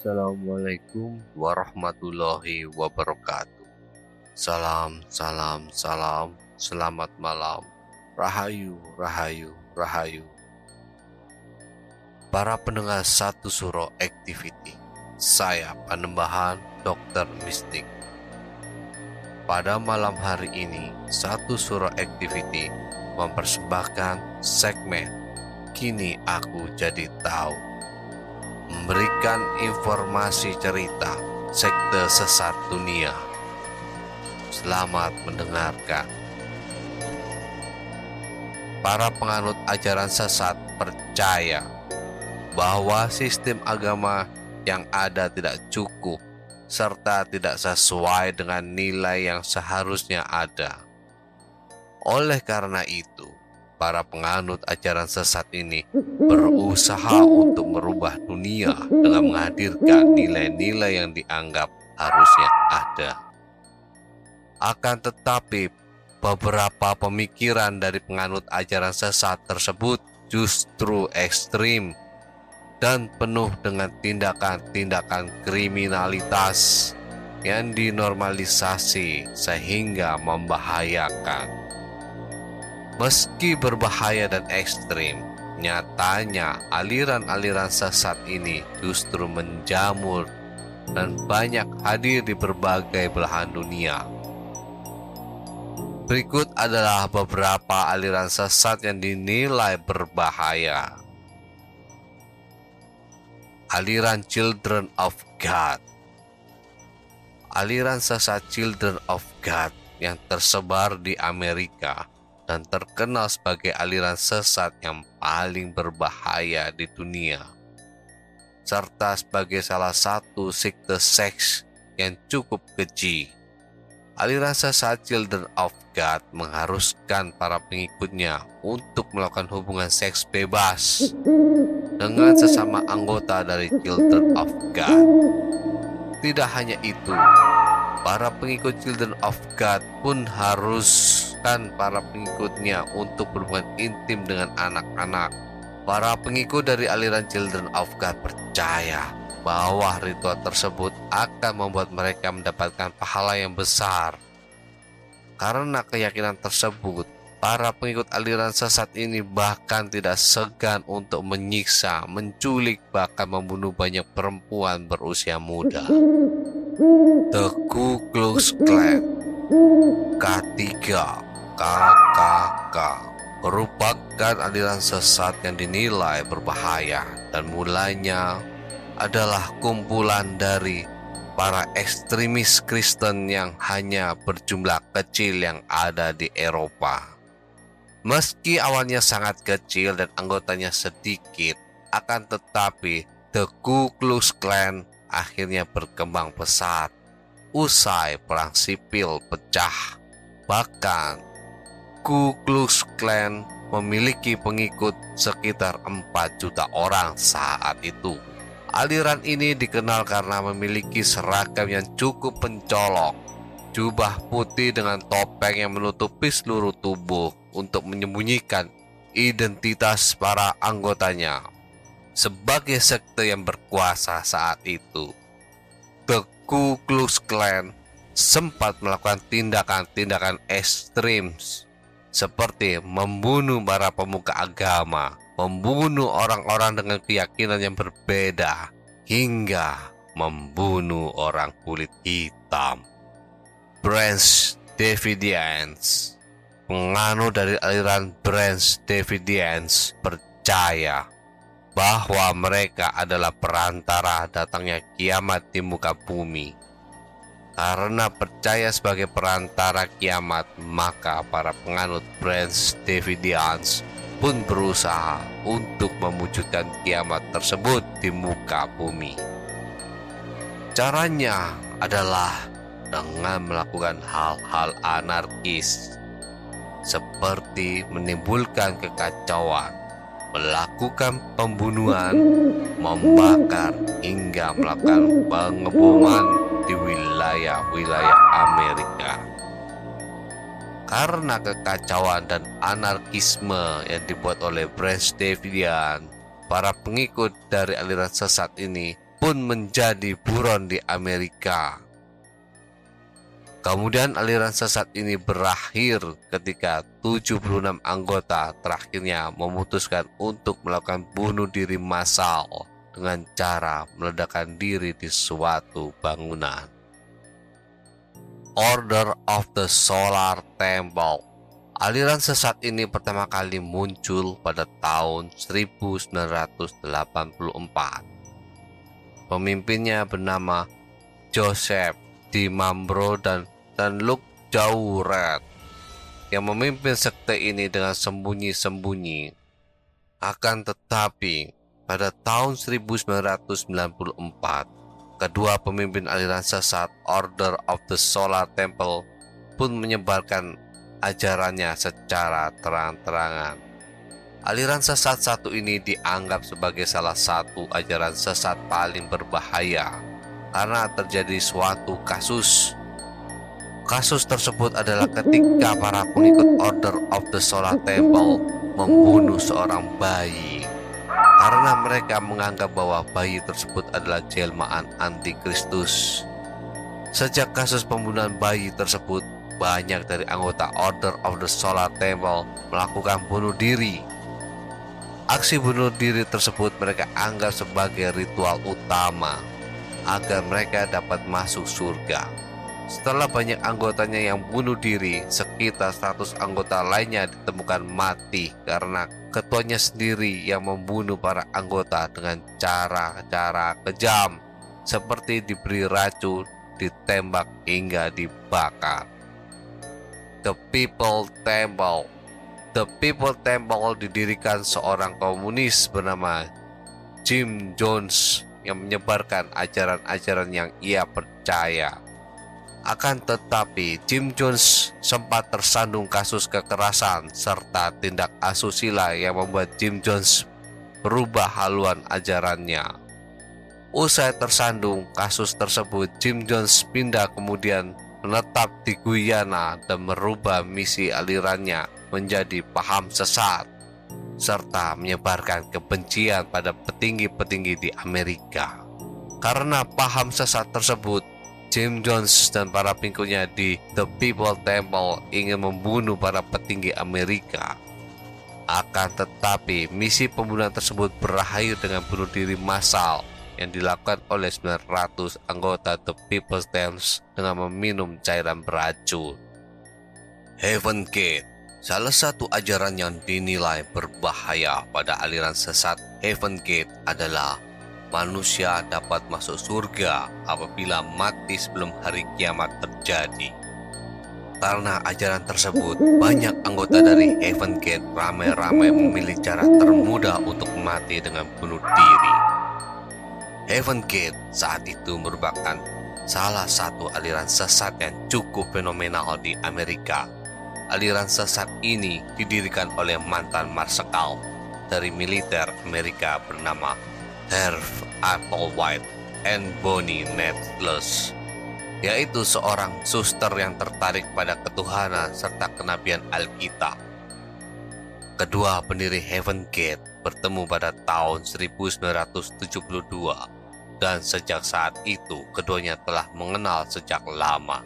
Assalamualaikum warahmatullahi wabarakatuh. Salam, salam, salam, selamat malam. Rahayu, rahayu, rahayu. Para pendengar satu suro activity, saya Panembahan Dokter Mistik. Pada malam hari ini, satu suro activity mempersembahkan segmen Kini Aku Jadi Tahu memberikan informasi cerita sekte sesat dunia. Selamat mendengarkan. Para penganut ajaran sesat percaya bahwa sistem agama yang ada tidak cukup serta tidak sesuai dengan nilai yang seharusnya ada. Oleh karena itu, para penganut ajaran sesat ini berusaha untuk merubah dunia dengan menghadirkan nilai-nilai yang dianggap harusnya ada. Akan tetapi, beberapa pemikiran dari penganut ajaran sesat tersebut justru ekstrim dan penuh dengan tindakan-tindakan kriminalitas yang dinormalisasi sehingga membahayakan. Meski berbahaya dan ekstrim, nyatanya aliran-aliran sesat ini justru menjamur dan banyak hadir di berbagai belahan dunia. Berikut adalah beberapa aliran sesat yang dinilai berbahaya. Aliran Children of God Aliran sesat Children of God yang tersebar di Amerika dan terkenal sebagai aliran sesat yang paling berbahaya di dunia, serta sebagai salah satu sekte seks yang cukup keji. Aliran sesat Children of God mengharuskan para pengikutnya untuk melakukan hubungan seks bebas dengan sesama anggota dari Children of God. Tidak hanya itu, para pengikut Children of God pun haruskan para pengikutnya untuk berhubungan intim dengan anak-anak. Para pengikut dari aliran Children of God percaya bahwa ritual tersebut akan membuat mereka mendapatkan pahala yang besar. Karena keyakinan tersebut, para pengikut aliran sesat ini bahkan tidak segan untuk menyiksa, menculik, bahkan membunuh banyak perempuan berusia muda. The Ku Klux Klan K3 KKK merupakan aliran sesat yang dinilai berbahaya dan mulanya adalah kumpulan dari para ekstremis Kristen yang hanya berjumlah kecil yang ada di Eropa. Meski awalnya sangat kecil dan anggotanya sedikit, akan tetapi The Ku Klux Klan akhirnya berkembang pesat. Usai perang sipil pecah, bahkan Ku Klux Klan memiliki pengikut sekitar 4 juta orang saat itu. Aliran ini dikenal karena memiliki seragam yang cukup pencolok, jubah putih dengan topeng yang menutupi seluruh tubuh untuk menyembunyikan identitas para anggotanya. Sebagai sekte yang berkuasa saat itu, The Ku Klux Klan sempat melakukan tindakan-tindakan ekstrim seperti membunuh para pemuka agama, membunuh orang-orang dengan keyakinan yang berbeda, hingga membunuh orang kulit hitam. Branch Davidians penganut dari aliran Branch Davidians percaya bahwa mereka adalah perantara datangnya kiamat di muka bumi karena percaya sebagai perantara kiamat, maka para penganut Branch Davidians pun berusaha untuk mewujudkan kiamat tersebut di muka bumi. Caranya adalah dengan melakukan hal-hal anarkis seperti menimbulkan kekacauan, melakukan pembunuhan, membakar, hingga melakukan pengeboman di wilayah-wilayah Amerika. Karena kekacauan dan anarkisme yang dibuat oleh Branch Davidian, para pengikut dari aliran sesat ini pun menjadi buron di Amerika. Kemudian aliran sesat ini berakhir ketika 76 anggota terakhirnya memutuskan untuk melakukan bunuh diri massal dengan cara meledakkan diri di suatu bangunan. Order of the Solar Temple Aliran sesat ini pertama kali muncul pada tahun 1984. Pemimpinnya bernama Joseph Di Mambro dan dan Luke Jauret yang memimpin sekte ini dengan sembunyi-sembunyi. Akan tetapi, pada tahun 1994, kedua pemimpin aliran sesat Order of the Solar Temple pun menyebarkan ajarannya secara terang-terangan. Aliran sesat satu ini dianggap sebagai salah satu ajaran sesat paling berbahaya karena terjadi suatu kasus. Kasus tersebut adalah ketika para pengikut Order of the Solar Temple membunuh seorang bayi karena mereka menganggap bahwa bayi tersebut adalah jelmaan antikristus. Sejak kasus pembunuhan bayi tersebut, banyak dari anggota Order of the Solar Temple melakukan bunuh diri. Aksi bunuh diri tersebut mereka anggap sebagai ritual utama agar mereka dapat masuk surga. Setelah banyak anggotanya yang bunuh diri, sekitar 100 anggota lainnya ditemukan mati karena ketuanya sendiri yang membunuh para anggota dengan cara-cara kejam seperti diberi racun, ditembak hingga dibakar. The People Temple The People Temple didirikan seorang komunis bernama Jim Jones yang menyebarkan ajaran-ajaran yang ia percaya. Akan tetapi, Jim Jones sempat tersandung kasus kekerasan serta tindak asusila yang membuat Jim Jones berubah haluan ajarannya. Usai tersandung kasus tersebut, Jim Jones pindah kemudian menetap di Guyana dan merubah misi alirannya menjadi paham sesat serta menyebarkan kebencian pada petinggi-petinggi di Amerika. Karena paham sesat tersebut, Jim Jones dan para pengikutnya di The People Temple ingin membunuh para petinggi Amerika. Akan tetapi, misi pembunuhan tersebut berakhir dengan bunuh diri massal yang dilakukan oleh 900 anggota The People's Dance dengan meminum cairan beracun. Heaven Gate Salah satu ajaran yang dinilai berbahaya pada aliran sesat Heaven Gate adalah manusia dapat masuk surga apabila mati sebelum hari kiamat terjadi. Karena ajaran tersebut, banyak anggota dari Heaven Gate ramai-ramai memilih cara termudah untuk mati dengan bunuh diri. Heaven Gate saat itu merupakan salah satu aliran sesat yang cukup fenomenal di Amerika. Aliran sesat ini didirikan oleh mantan marsekal dari militer Amerika bernama Herb Applewhite and Bonnie Netless yaitu seorang suster yang tertarik pada ketuhanan serta kenabian Alkitab. Kedua pendiri Heaven Gate bertemu pada tahun 1972 dan sejak saat itu keduanya telah mengenal sejak lama.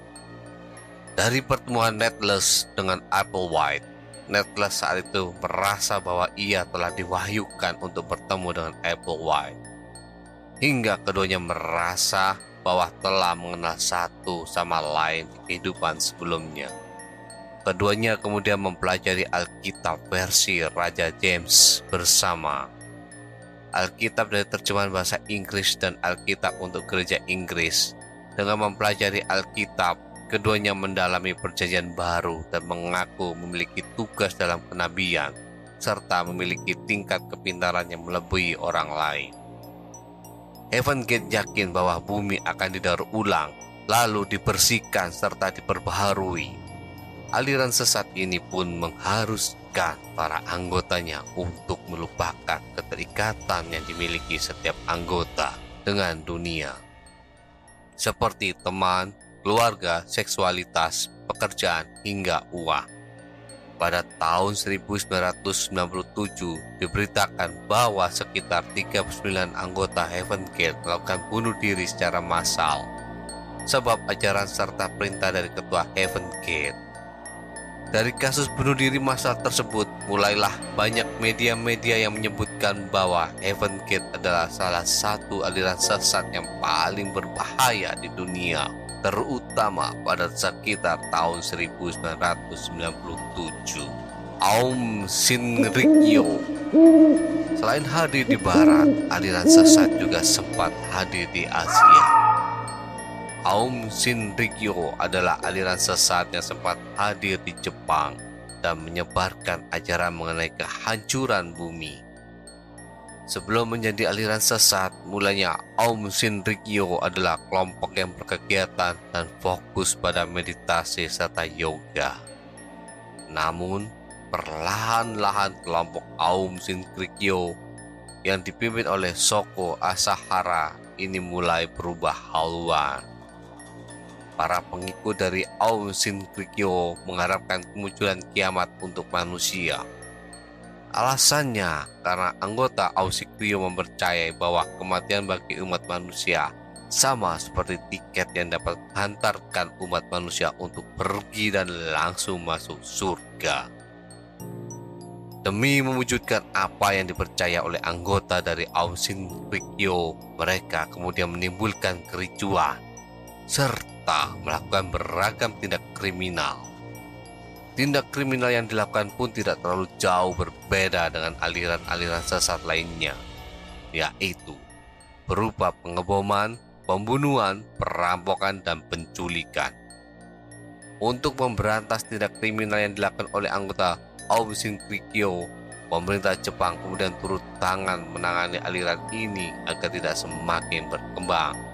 Dari pertemuan Netless dengan Applewhite, Netless saat itu merasa bahwa ia telah diwahyukan untuk bertemu dengan Applewhite. Hingga keduanya merasa bahwa telah mengenal satu sama lain di kehidupan sebelumnya. Keduanya kemudian mempelajari Alkitab versi Raja James bersama. Alkitab dari terjemahan bahasa Inggris dan Alkitab untuk gereja Inggris. Dengan mempelajari Alkitab, keduanya mendalami perjanjian baru dan mengaku memiliki tugas dalam kenabian, serta memiliki tingkat kepintaran yang melebihi orang lain. Heaven Gate yakin bahwa bumi akan didaur ulang, lalu dibersihkan serta diperbaharui. Aliran sesat ini pun mengharuskan para anggotanya untuk melupakan keterikatan yang dimiliki setiap anggota dengan dunia. Seperti teman, keluarga, seksualitas, pekerjaan, hingga uang pada tahun 1997 diberitakan bahwa sekitar 39 anggota Heaven Gate melakukan bunuh diri secara massal sebab ajaran serta perintah dari ketua Heaven Gate. Dari kasus bunuh diri massal tersebut, mulailah banyak media-media yang menyebutkan bahwa Heaven Gate adalah salah satu aliran sesat yang paling berbahaya di dunia terutama pada sekitar tahun 1997. Aum Shinrikyo Selain hadir di barat, aliran sesat juga sempat hadir di Asia. Aum Shinrikyo adalah aliran sesat yang sempat hadir di Jepang dan menyebarkan ajaran mengenai kehancuran bumi. Sebelum menjadi aliran sesat, mulanya Aum Shinrikyo adalah kelompok yang berkegiatan dan fokus pada meditasi serta yoga. Namun, perlahan-lahan kelompok Aum Shinrikyo yang dipimpin oleh Soko Asahara ini mulai berubah haluan. Para pengikut dari Aum Shinrikyo mengharapkan kemunculan kiamat untuk manusia Alasannya karena anggota Ausikrio mempercayai bahwa kematian bagi umat manusia sama seperti tiket yang dapat menghantarkan umat manusia untuk pergi dan langsung masuk surga. Demi mewujudkan apa yang dipercaya oleh anggota dari Ausin Rikyo, mereka kemudian menimbulkan kericuan serta melakukan beragam tindak kriminal Tindak kriminal yang dilakukan pun tidak terlalu jauh berbeda dengan aliran-aliran sesat lainnya, yaitu berupa pengeboman, pembunuhan, perampokan, dan penculikan. Untuk memberantas tindak kriminal yang dilakukan oleh anggota Aum Shinrikyo, pemerintah Jepang kemudian turut tangan menangani aliran ini agar tidak semakin berkembang.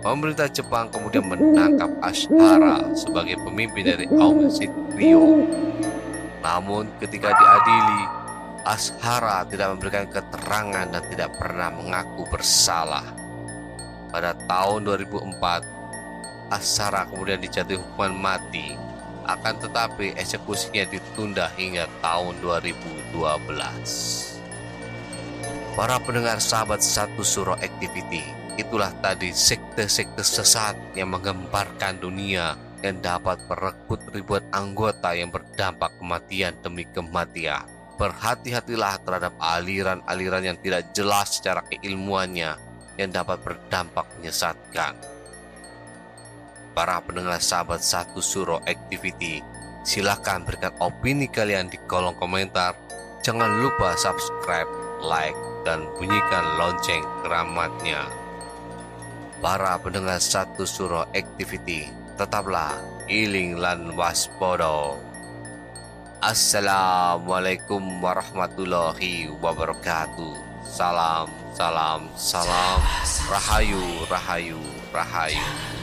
Pemerintah Jepang kemudian menangkap Ashara sebagai pemimpin dari Aum Shinryo. Namun ketika diadili, Ashara tidak memberikan keterangan dan tidak pernah mengaku bersalah. Pada tahun 2004, Ashara kemudian dijatuhi hukuman mati, akan tetapi eksekusinya ditunda hingga tahun 2012. Para pendengar sahabat satu Suro Activity, Itulah tadi sekte-sekte sesat yang menggemparkan dunia yang dapat merekrut ribuan anggota yang berdampak kematian demi kematian. Berhati-hatilah terhadap aliran-aliran yang tidak jelas secara keilmuannya yang dapat berdampak menyesatkan. Para pendengar sahabat satu suro activity, silahkan berikan opini kalian di kolom komentar. Jangan lupa subscribe, like, dan bunyikan lonceng keramatnya para pendengar satu surah activity tetaplah iling lan waspodo. Assalamualaikum warahmatullahi wabarakatuh. Salam, salam, salam. Rahayu, rahayu, rahayu.